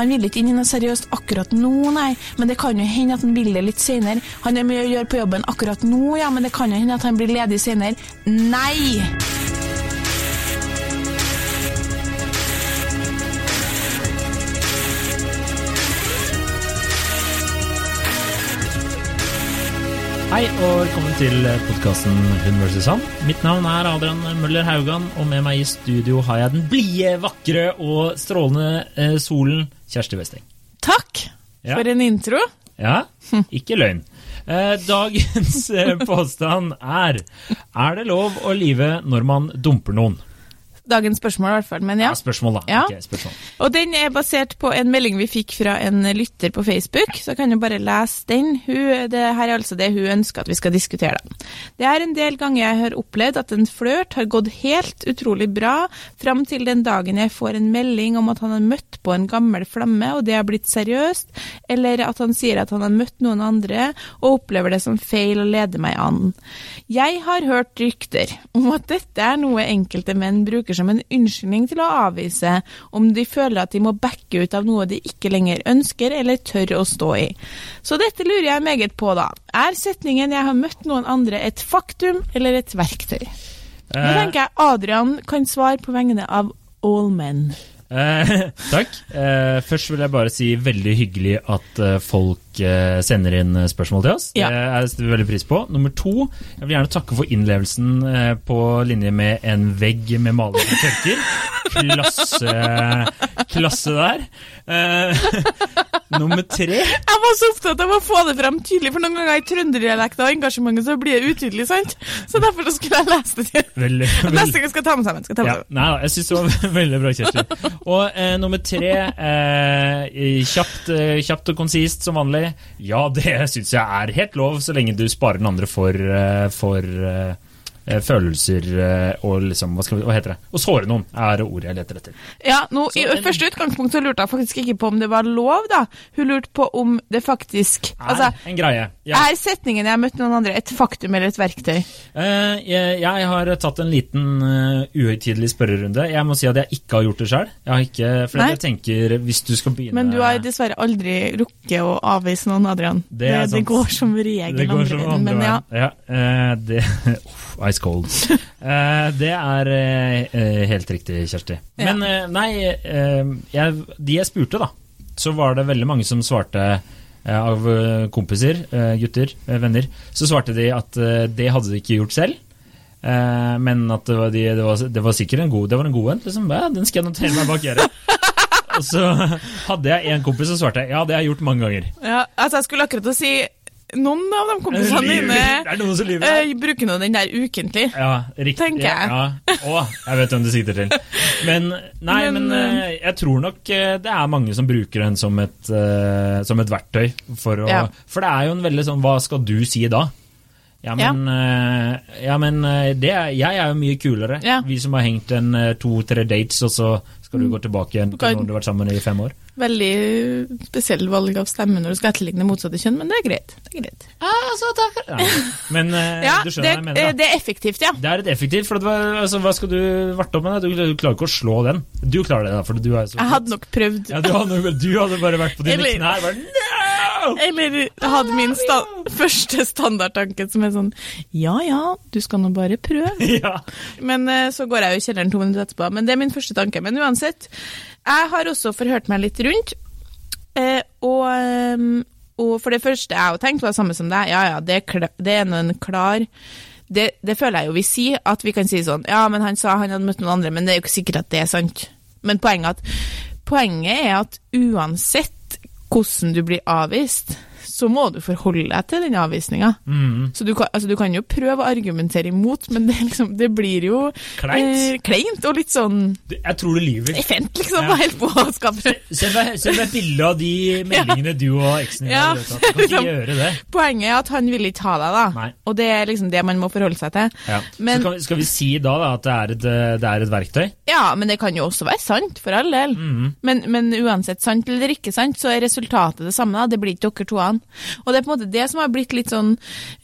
Han vil ikke inn i noe seriøst akkurat nå, nei. Men det kan jo hende at han vil det litt senere. Han har mye å gjøre på jobben akkurat nå, ja, men det kan jo hende at han blir ledig senere. Nei! Hei og velkommen til podkasten Hun vs. Han. Mitt navn er Adrian Møller Haugan, og med meg i studio har jeg den blide, vakre og strålende eh, solen Kjersti Westeng. Takk Ja. for en intro. Ja, ikke løgn. Eh, dagens eh, påstand er Er det lov å lyve når man dumper noen? Dagens spørsmål, i hvert fall. Men ja. Ja, spørsmål, da. Ja. Okay, spørsmål. Og den er basert på en melding vi fikk fra en lytter på Facebook, så jeg kan jo bare lese den. Hun, det her er altså det hun ønsker at vi skal diskutere. Da. Det er en del ganger jeg har opplevd at en flørt har gått helt utrolig bra, fram til den dagen jeg får en melding om at han har møtt på en gammel flamme, og det har blitt seriøst, eller at han sier at han har møtt noen andre, og opplever det som feil å lede meg an. Jeg har hørt rykter om at dette er noe enkelte menn bruker som en unnskyldning til å avvise om de føler at de må backe ut av noe de ikke lenger ønsker eller tør å stå i. Så dette lurer jeg meget på, da. Er setningen 'jeg har møtt noen andre' et faktum eller et verktøy? Nå Eh, tenker jeg Adrian kan svare på vegne av all men. Eh, takk. Eh, først vil jeg bare si veldig hyggelig at eh, folk eh, sender inn eh, spørsmål til oss. Ja. Det setter vi veldig pris på. Nummer to, jeg vil gjerne takke for innlevelsen eh, på linje med en vegg med maling og tørker. Klasse, klasse der. Nummer tre Jeg var så opptatt av å få det frem tydelig, for noen ganger i trønderdialekter og engasjementet så blir det utydelig, sant? Så derfor så skulle jeg lese det til. Veldig, veldig Neste gang skal jeg ta med sammen. Skal ta med ja, sammen. nei da, jeg syns det var veldig bra, Kjersti. Og eh, nummer tre, eh, kjapt, eh, kjapt og konsist som vanlig. Ja, det syns jeg er helt lov, så lenge du sparer den andre for, eh, for eh, følelser eh, og liksom hva, skal vi, hva heter det? Å såre noen er ordet jeg leter etter. Ja, nå, I Så en- første utgangspunkt så lurte jeg faktisk ikke på om det var lov, da. Hun lurte på om det faktisk Er Altså, en greie. Ja. er setningen 'jeg har møtt noen andre' et faktum eller et verktøy? Eh, jeg, jeg har tatt en liten uh, uhøytidelig spørrerunde. Jeg må si at jeg ikke har gjort det sjøl. For jeg tenker hvis du skal begynne Men du har dessverre aldri rukket å avvise noen, Adrian. Det er det, sant. går som regel Det går andre som veien. Men ja, ja uh, det, ice cold. uh, det er eh, helt riktig, Kjersti. Ja. Men uh, nei, jeg, de jeg spurte, da, så var det veldig mange som svarte av kompiser, gutter, venner, så svarte de at det hadde de ikke gjort selv. Men at det var, de, det, var, det var sikkert en god Det var en god en. Liksom. Ja, den skal jeg notere meg bak øret. Og så hadde jeg en kompis som svarte ja, det har jeg gjort mange ganger. ja, altså jeg skulle akkurat å si noen av de kompisene dine eh, bruker nå den der ukentlig. Ja, riktig. Tenker jeg. Ja, Å, jeg vet hvem du sikter til. Men nei, men, Men, eh, jeg tror nok eh, det er mange som bruker den som et, eh, som et verktøy. For, å, Ja. for det er jo en veldig sånn Hva skal du si da? Ja, men, ja. ja, men eh, det er, jeg er jo mye kulere. Ja. Vi som har hengt en eh, to-tre dates, og så skal du gå tilbake igjen til noen du har vært sammen med i fem år. Veldig spesiell valg av stemme når du skal etterligne motsatte kjønn, men det er greit. Det er greit. Ja. Men eh, Ja, du det, skjønner hva jeg mener? da. det er effektivt, ja. Det er et effektivt, for hva- altså, hva skal du varte opp med? Du, du klarer ikke å slå den. Du klarer det, da, for du er så Jeg hadde nok prøvd ja, du, hadde, du hadde bare vært på dine knær bare! Eller hadde min sta første standardtanke som er sånn Ja ja, du skal nå bare prøve. Ja. Men eh, så går jeg jo i kjelleren to minutter etterpå. Men det er min første tanke. Men uansett, jeg har også forhørt meg litt rundt. Eh, og, ehm, og for det første, jeg har jo tenkt det samme som deg. Ja ja, det er, det er en klar det, det føler jeg jo vi sier, at vi kan si sånn Ja, men han sa han hadde møtt noen andre, men det er jo ikke sikkert at det er sant. Men poenget, at, poenget er at uansett hvordan du blir avvist, så må du forholde deg til den avvisninga. Mm. Så du kan, altså du kan jo prøve å argumentere imot, men det, liksom, det blir jo Kleint. Eh, kleint og litt sånn Jeg tror du lyver. effent, liksom. Ja. Helt på å skape Send meg, et bilde av de meldingene du og eksen din Ja. har gjort, Du kan ikke Liksom. gjøre det. Poenget er at han vil ikke ha deg, da. Nei. Og det er liksom det man må forholde seg til. Ja. Men- Så kan, vi- skal vi si da, da at det er, et, det er et verktøy? Ja, men det kan jo også være sant, for all del. Mm. Men, men uansett sant eller ikke sant, så er resultatet det samme. da. Det blir ikke dere toene. Og det er på en måte det som har blitt litt sånn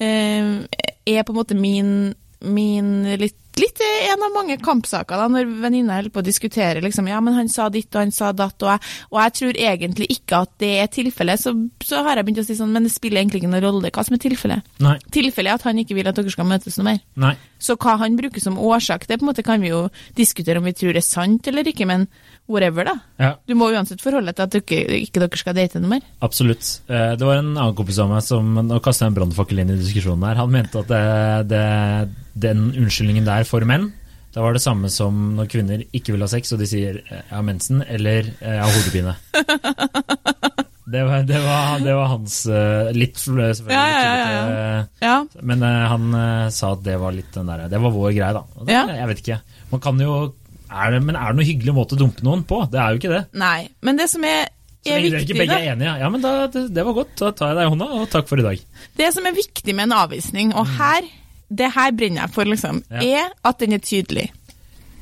eh, Er på en måte min, min litt litt en av mange kampsaker da, når venninna holder på å diskutere liksom, ja, men han sa ditt og han sa datt, og jeg, og jeg tror egentlig ikke at det er tilfellet, så, så har jeg begynt å si sånn, men det spiller egentlig ikke noen rolle hva som er tilfellet. Tilfellet er at han ikke vil at dere skal møtes noe mer. Nei. Så hva han bruker som årsak, det på en måte kan vi jo diskutere om vi tror er sant eller ikke, men whatever, da. Ja, Du må uansett forholde deg til at du ikke dere skal date noe mer. absolutt. Eh, Det var en annen kompis av meg som jeg en brannfakkel inn i diskusjonen her. Han mente at det, det, den unnskyldningen der for menn det var det samme som når kvinner ikke vil ha sex og de sier eh, 'jeg har mensen' eller eh, 'jeg har hodepine'. Det var, det var, det var hans Litt selvfølgelig Ja, ja, ja. Ja, Men han sa at det var litt den der, Det var vår greie, da. Det. Jeg vet ikke. Man kan jo er det, Men er det noen hyggelig måte å dumpe noen på? Det er jo ikke det. nei. Men det som er, er viktig, ikke begge er enige. Ja, men da, det, det var godt. Da tar jeg deg i hånda, og takk for i dag. det som er viktig med en avvisning, og her, det her brenner jeg for, liksom, Mm. Ja. er at den er tydelig.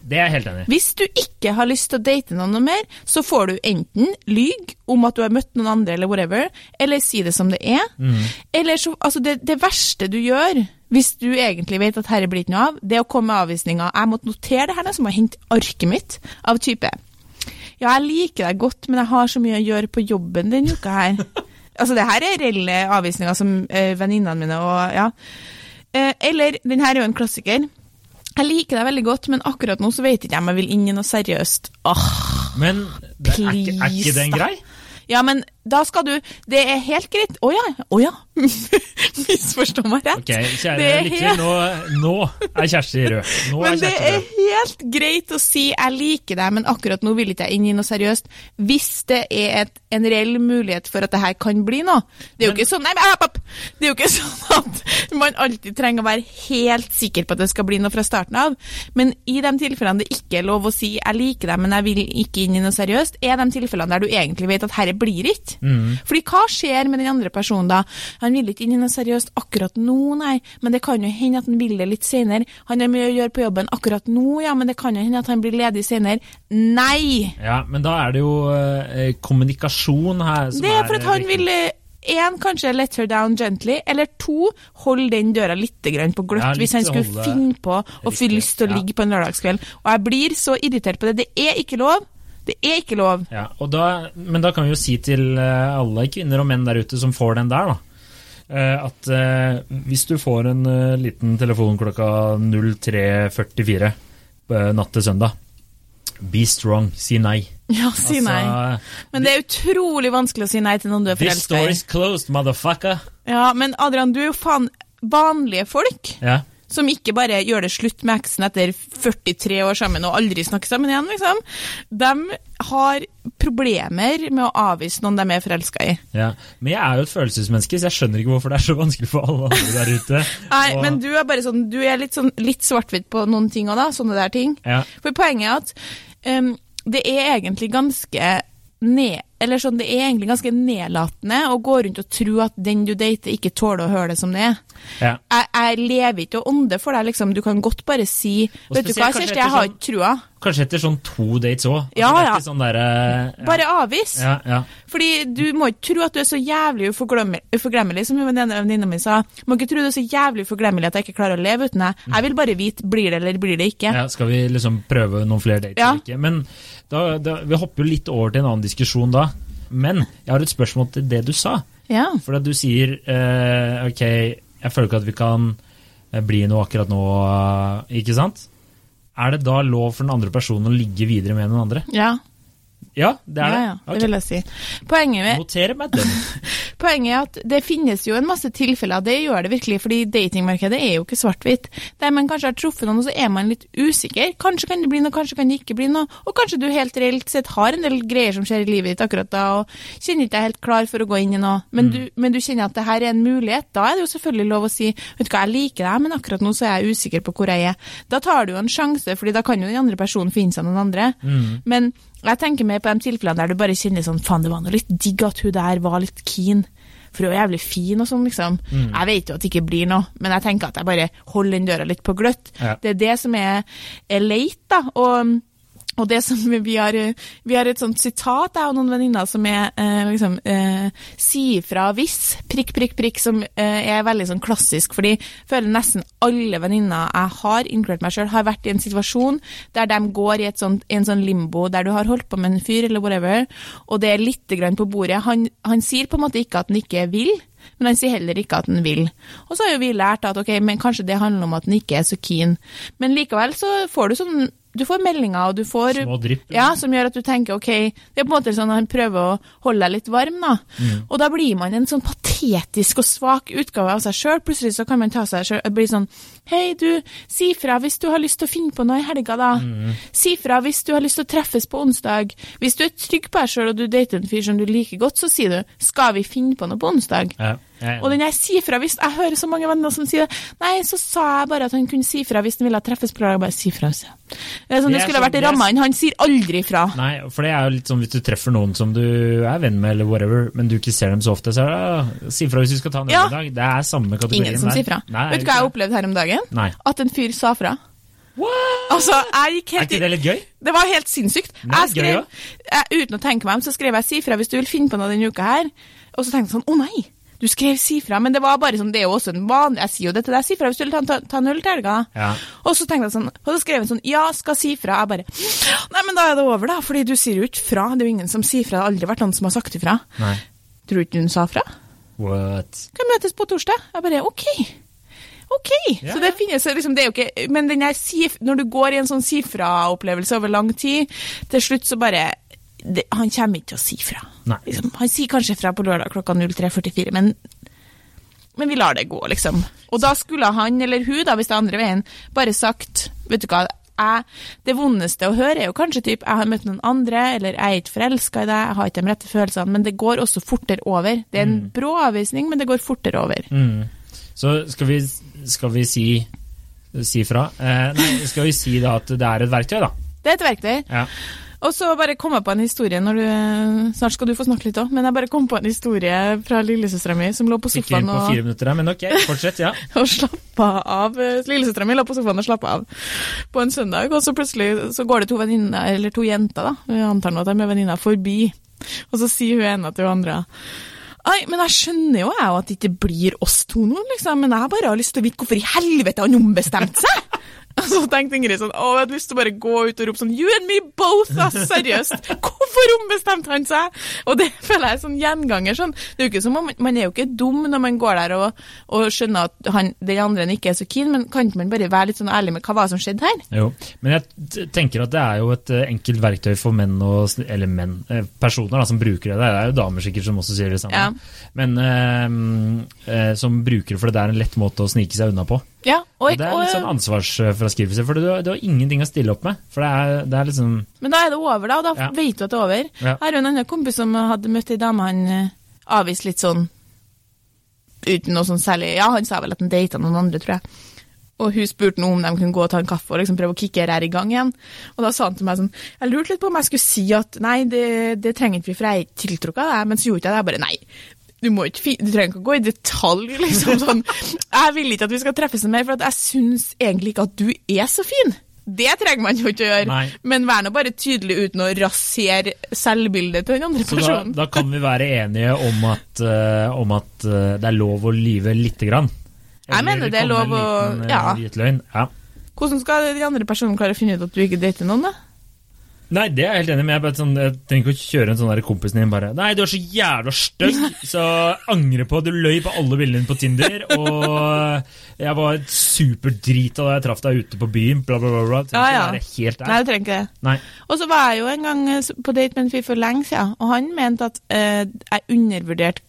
Det er jeg helt enig i. Hvis du ikke har lyst til å date noen noe mer, så får du enten lyg om at du har møtt noen andre, eller whatever, eller si det som det er. Mm. Eller så, altså det, det verste du gjør, hvis du egentlig vet at herre blir ikke noe av, det er å komme med avvisninga. Jeg måtte notere det her, så må jeg hente arket mitt av type. Ja, jeg liker deg godt, men jeg har så mye å gjøre på jobben denne uka her. altså, det her er reelle avvisninger som eh, venninnene mine og ja. Eh, eller, den her er jo en klassiker. Jeg liker deg veldig godt, men akkurat nå så vet ikke jeg om jeg vil inn i noe seriøst. Åh, Men det, er, ikke, er ikke den Please, grei? ja, men da skal du Det er helt greit. Å ja, å ja. Misforstå meg rett. Ok, kjære Det er lytter, nå, nå er Kjersti rød. Nå er Men det Kjersti er rød. helt greit å si 'jeg liker deg', men akkurat nå vil ikke jeg inn i noe seriøst. Hvis det er et, en reell mulighet for at det her kan bli noe. Det er jo Men- ikke sånn nei, men, opp, app. Det er jo ikke sånn at man alltid trenger å være helt sikker på at det skal bli noe fra starten av. Men i de tilfellene det ikke er lov å si 'jeg liker deg, men jeg vil ikke inn i noe seriøst', er de tilfellene der du egentlig vet at herre blir ikke. Mm. Fordi hva skjer med den andre personen da? Han vil ikke inn i noe seriøst akkurat nå, nei, men det kan jo hende at han vil det litt senere. Han har mye å gjøre på jobben akkurat nå, ja, men det kan jo hende at han blir ledig senere. Nei! Ja, men da er det jo eh, kommunikasjon her som er Det er for at han vil Én, kanskje let her down gently, eller to, hold den døra litt på gløtt Ja, litt hvis han skulle holde- finne på å få lyst til å ja. ligge på en lørdagskveld. Og jeg blir så irritert på det. Det er ikke lov. Det er ikke lov. Ja, og da, men da kan vi jo si til eh, alle kvinner og menn der ute som får den der, da. eh, At eh, hvis du får en eh, liten telefon klokka 03.44 eh, natt til søndag, be strong, si nei. Ja, si nei. Altså, Men det er utrolig vanskelig å si nei til noen du er This forelska store i. is closed, motherfucker. Ja, men Adrian, du er jo faen vanlige folk. Ja. Som ikke bare gjør det slutt med eksen etter 43 år sammen og aldri snakker sammen igjen, liksom. De har problemer med å avvise noen de er forelska i. Ja, Men jeg er jo et følelsesmenneske, så jeg skjønner ikke hvorfor det er så vanskelig for alle andre der ute. Nei, Og- men du er bare sånn, du er litt, sånn, litt svart-hvitt på noen ting òg, da. Sånne der ting. ja. For poenget er at um, det er egentlig ganske ned, eller sånn, det er egentlig ganske nedlatende å gå rundt og tro at den du dater, ikke tåler å høre det som det er. Ja. Jeg, jeg lever ikke og ånder for deg, liksom. Du kan godt bare si Og Vet du hva, Kjersti, jeg har sånn- ikke trua. Kanskje etter sånn to dates òg. Ja, er ja. sånn derre ja. Bare avvis. Ja, ja. Fordi du må ikke tro at du er så jævlig uforglemmelig, som en venninne mi sa. Du må ikke tro du er så jævlig uforglemmelig at jeg ikke klarer å leve uten deg. Jeg vil bare vite blir det eller blir det ikke. Ja, skal vi liksom prøve noen flere dates Ja. eller ikke? Men da, da, vi hopper jo litt over til en annen diskusjon da. Men jeg har et spørsmål til det du sa. Ja. For at du sier eh, ok, jeg føler ikke at vi kan eh, bli noe akkurat nå, eh, ikke sant? Er det da lov for den andre personen å ligge videre med den andre? Ja, Ja, det er det. ja, det okay. vil jeg si. Poenget, med, poenget er at det finnes jo en masse tilfeller, det gjør det virkelig, fordi datingmarkedet er jo ikke svart-hvitt. Der man kanskje har truffet noen, og så er man litt usikker. Kanskje kan det bli noe, kanskje kan det ikke bli noe. Og kanskje du helt reelt sett har en del greier som skjer i livet ditt akkurat da, og kjenner ikke deg helt klar for å gå inn i noe. Men, du, men du kjenner at det her er en mulighet. Da er det jo selvfølgelig lov å si vet du hva, jeg liker deg, men akkurat nå så er jeg usikker på hvor jeg er. Da tar du jo en sjanse, fordi da kan jo den andre personen finne seg noen andre. Men jeg tenker mer på de tilfellene der du bare kjenner sånn faen, det var noe litt digg at hun der var litt keen. For hun er jævlig fin og sånn, liksom. Jeg vet jo at det ikke blir noe, men jeg tenker at jeg bare holder den døra litt på gløtt. Ja. Det er det som er, er leit, da. Og Og det som vi har, vi har et sånt sitat, jeg og noen venninner, som er eh, liksom eh, Si ifra hvis, prikk, prikk, prikk, som eh, er veldig sånn klassisk. fordi jeg føler nesten alle venninner jeg har, inkludert meg sjøl, har vært i en situasjon der de går i, sånt, i, en sånn limbo, der du har holdt på med en fyr eller whatever, og det er litt grann på bordet. Han, han sier på en måte ikke at han ikke vil. Men han sier heller ikke at han vil. Og så har jo vi lært at ok, men kanskje det handler om at han ikke er så keen. Men likevel så får du sånn du får meldinger, og du får Små drypp. Ja, som gjør at du tenker ok, det er på en måte sånn at han prøver å holde deg litt varm, da. Mm. Og da blir man en sånn patetisk og svak utgave av seg sjøl. Plutselig så kan man ta seg sjøl bli sånn Hei, du, si fra hvis du har lyst til å finne på noe i helga, da. Mm. Si fra hvis du har lyst til å treffes på onsdag. Hvis du er trygg på deg sjøl og du dater en fyr som du liker godt, så sier du skal vi finne på noe på onsdag? Ja, jeg Og den jeg sier fra hvis Jeg hører så mange venner som sier det. Nei, så sa jeg bare at han kunne si fra hvis han ville treffes på lørdag. Bare si fra. så. Det er sånn Det det skulle sånn- vært i det inn. Han sier aldri fra. Nei, for det er jo litt sånn hvis du treffer noen som du er venn med, eller whatever, men du ikke ser dem så ofte, så er det si fra hvis du skal ta en øl i dag. Det er samme kategorien Ingen som der. sier fra. Nei, Vet du hva jeg opplevde her om dagen? Nei. At en fyr sa fra. Altså, jeg gikk Er ikke det litt gøy? Det var helt sinnssykt. Nei, Jeg skrev, gøy, jeg, uten å tenke meg om, så skrev jeg 'si fra hvis du vil finne på noe denne uka her'. Og så tenkte jeg sånn 'å nei', du skrev 'si fra', men det var bare sånn, det er jo også en vanlig Jeg sier jo det til deg, si fra hvis du vil ta, ta, ta en øl til helga. Ja. Og så tenkte jeg sånn, og så skrev jeg sånn 'ja, skal si fra'. Jeg bare 'nei, men da er det over', da, fordi du sier jo ikke fra. Det er jo ingen som sier fra. Det har aldri vært noen som har sagt ifra. Nei. Tror du ikke hun sa fra? What? Kan møtes på torsdag. Jeg bare OK. OK. Ja, Så det finnes liksom, det er jo ikke Men den her når du går i en sånn si fra-opplevelse over lang tid, til slutt så bare det, Han kommer ikke til å si fra. Liksom, han sier kanskje fra på lørdag klokka 03.44, men men vi lar det gå, liksom. Og da skulle han, eller hun, da, hvis det er andre veien, bare sagt Vet du hva, jeg, det vondeste å høre er jo kanskje typ jeg har møtt noen andre, eller jeg er ikke forelska i deg, jeg har ikke de rette følelsene, men det går også fortere over. Det er en brå avvisning, men det går fortere over. Mm. Så skal vi, skal vi si si fra? Eh, nei, skal vi si da at det er et verktøy, da? Det er et verktøy. Ja. Og så bare kom jeg på en historie når du Snart skal du få snakke litt òg, men jeg bare kom på en historie fra lillesøstera mi som lå på sofaen på og, fire minutter her, men ok, fortsett. ja. og slappa av. Lillesøstera mi lå på sofaen og slappa av på en søndag, og så plutselig så går det to venninner, eller to jenter, da, jeg antar nå at de er venninner, forbi. Og så sier hun ene til hun andre Ai, men jeg skjønner jo jeg at det ikke blir oss to nå, liksom, men jeg har bare lyst til å vite hvorfor i helvete han ombestemte seg! Og så tenkte Ingrid sånn, å, jeg hadde lyst til å bare gå ut og rope sånn, you and me both, ass, seriøst! Hvorfor ombestemte han seg? Og det føler jeg er sånn gjenganger, sånn. Det er jo ikke som om, man er jo ikke dum når man går der og, og skjønner at han, den andre ikke er så keen, men kan ikke man bare være litt sånn ærlig med hva var det som skjedde her? Jo, men jeg tenker at det er jo et eh, enkelt verktøy for menn og Eller menn, eh, personer da, som bruker det. Det er jo damer sikkert som også sier det samme. Ja. Men eh, som bruker det for det er en lett måte å snike seg unna på. Ja, og, Og det er litt sånn ansvarsfraskrivelse, for du, du har ingenting å stille opp med. For det er, det er liksom Men da er det over, da, og da Ja. vet du at det er over. Ja. Her er en annen kompis som hadde møtt ei dame han eh, avviste litt sånn uten noe sånn særlig Ja, han sa vel at han data noen andre, tror jeg. Og hun spurte noe om de kunne gå og ta en kaffe og liksom prøve å kicke her i gang igjen. Og da sa han til meg sånn Jeg lurte litt på om jeg skulle si at nei, det, det trenger ikke vi, for jeg er ikke tiltrukket av deg. Men så gjorde jeg det. Jeg bare nei. Du, ikke, du trenger ikke å gå i detalj, liksom. Sånn. Jeg vil ikke at vi skal treffes mer, for jeg syns egentlig ikke at du er så fin. Det trenger man jo ikke å gjøre. Nei. Men vær nå bare tydelig uten å rasere selvbildet til den andre Så da, personen. da kan vi være enige om at, uh, om at uh, det er lov å lyve lite grann. Jeg mener det er lov å- eh, ja. Ja. Hvordan skal de andre personene klare å finne ut at du ikke dater noen, da? Nei, det er jeg helt enig med. Jeg, sånn, jeg trenger ikke å kjøre en sånn der kompisen din bare Nei, du er så jævla stygg, så angrer på du løy på alle bildene dine på Tinder. Og jeg var superdrita da jeg traff deg ute på byen, bla, bla, bla. bla. Ja, ja. helt der. Nei, du trenger ikke det. Nei. Og så var jeg jo en gang eh, på date med en fyr for lenge siden, og han mente at eh, jeg undervurderte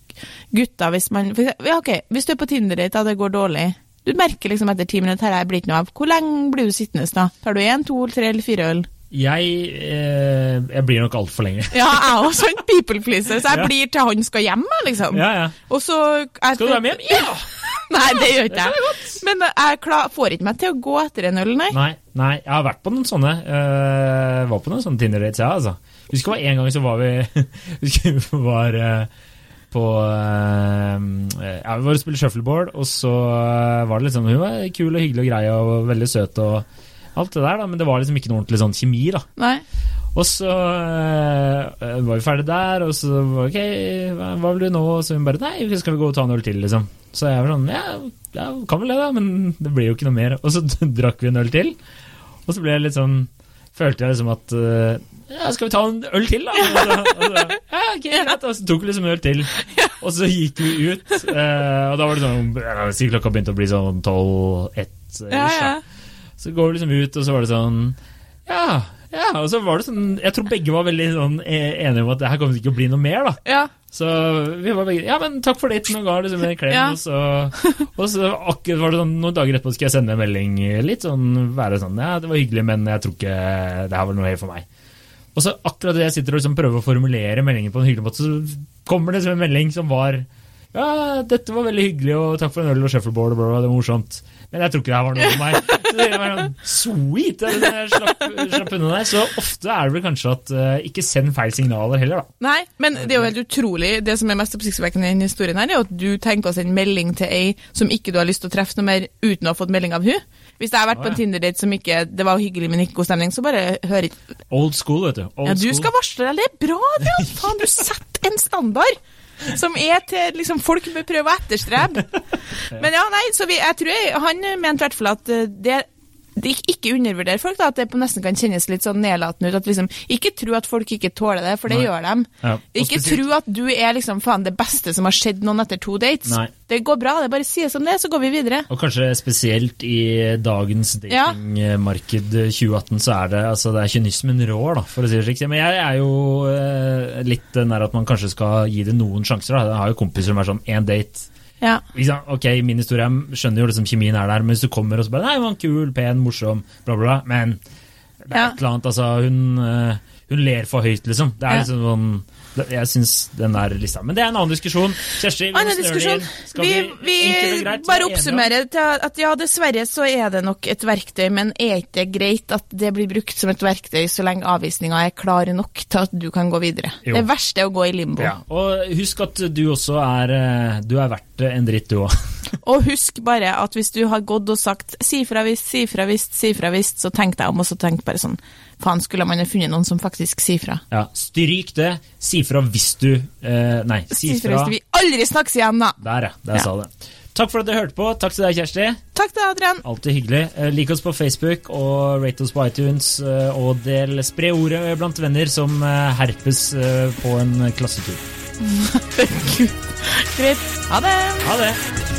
gutter hvis man eksempel- ja, ok, Hvis du er på Tinder-date og det går dårlig Du merker liksom etter ti minutter her blir ikke noe av. Hvor lenge blir du sittende da? Tar du én, to, tre eller fire øl? Jeg, eh, jeg blir nok altfor lenge. Ja, jeg òg. også en people pleaser, så jeg Ja. blir til han skal hjem, liksom. Ja, ja. Så jeg, Skal du være med hjem? Ja! Nei, det gjør ikke jeg. Men jeg klar, får ikke meg til å gå etter en øl, nei. Nei, nei, jeg har vært på noen sånne. uh, var på noen sånne Tinder-dates, ja, altså. Husker det var en gang så var vi Husker vi var uh, på uh, Ja, vi var og spilte shuffleboard, og så var det liksom Hun var kul og hyggelig og grei og veldig søt og alt det der, da, men det var liksom ikke noe ordentlig sånn kjemi, da. Nei. Og så øh, var vi ferdig der, og så ok, hva, hva vil du nå? Og så hun bare nei, skal vi gå og ta en øl til, liksom. Så jeg var sånn ja, ja, kan vel det, da, men det blir jo ikke noe mer. Og så drakk vi en øl til, og så ble jeg litt sånn Følte jeg liksom at øh, ja, skal vi ta en øl til, da? Og så, og så, ja, ok, greit. Og så tok vi liksom en øl til, og så gikk vi ut. øh, og da var det sånn klokka begynte å bli sånn tolv-ett. Ja, ja. Så går vi liksom ut, og så var det sånn Ja, ja. Og så var det sånn Jeg tror begge var veldig sånn e- enige om at det her kommer ikke til å bli noe mer, da. Ja. Så vi var begge Ja, men takk for det, og ga liksom en klem. Ja. Og så, og så akkurat var det sånn noen dager etterpå skal jeg sende en melding litt sånn være sånn Ja, det var hyggelig, men jeg tror ikke det her var noe helt for meg. Og så akkurat det jeg sitter og liksom prøver å formulere meldingen på en hyggelig måte, så kommer det liksom en melding som var ja, dette var veldig hyggelig, og takk for en øl og shuffleboard, bla, det var morsomt. Men jeg tror ikke det her var noe for meg. Sweet! Jeg slapp, slapp unna der. Så ofte er det vel kanskje at uh, ikke send feil signaler heller, da. Nei, men det er jo helt utrolig. Det som er mest oppsiktsvekkende i denne historien, her, er at du tenker å sende melding til ei som ikke du har lyst til å treffe noe mer uten å ha fått melding av hun. Hvis jeg har vært Å, på en. Tinder-date som ikke det var hyggelig, men ikke god stemning, så bare hør ikke Old school, vet du. Old Ja, du skal varsle deg. Det er bra, det! Faen, du setter en standard! Som er til liksom, folk bør prøve å etterstrebe. Men ja, nei, så vi, jeg tror jeg, han mente i hvert fall at eh, det det ikke, ikke undervurder folk, da, at det på nesten kan kjennes litt sånn nedlatende ut. at liksom, Ikke tro at folk ikke tåler det, for det Nei. gjør dem. Ja, Ikke tro at du er liksom faen det beste som har skjedd noen etter to dates. Nei. Det går bra, det bare sies som det, så går vi videre. Og kanskje spesielt i dagens Ja. datingmarked 2018, så er det, altså, det er kynismen rår, da, for å si det slik. Men jeg er jo eh, litt nær at man kanskje skal gi det noen sjanser. Da. Jeg har jo kompiser som er sånn én date. Ja. Ok, min historie, jeg skjønner jo liksom kjemien er der, men hvis du kommer og så bare Nei, hun var kul, pen, morsom, bla, bla, bla. Men det er Ja. et eller annet, altså. Hun, eh, hun ler for høyt, liksom. Det er Ja. liksom sånn Jeg syns den der lista Men det er en annen diskusjon. Kjersti, vi Annen diskusjon. Vi, vi greit bare oppsummerer til at ja, dessverre så er det nok et verktøy, men er ikke det greit at det blir brukt som et verktøy så lenge avvisninga er klar nok til at du kan gå videre? Jo. Det verste er å gå i limbo. Ja, og husk at du også er eh, Du er verdt en dritt, du òg. Og husk bare at hvis du har gått og sagt 'si fra hvis, si fra hvis, si fra hvis', så tenk deg om, og så tenk bare sånn Faen, skulle man ha funnet noen som faktisk sier fra? Ja, stryk det. Si fra hvis du eh, Nei, si Si fra hvis vi aldri snakkes igjen, da! Der, ja. Der Ja. sa det. Takk for at dere hørte på. Takk til deg, Kjersti. Takk til deg, Adrian. Alltid hyggelig. Eh, Lik oss på Facebook og rate oss på iTunes. eh, Og del spre ordet blant venner som eh, herpes på en klassetur. Greit. Ha det. Ha det!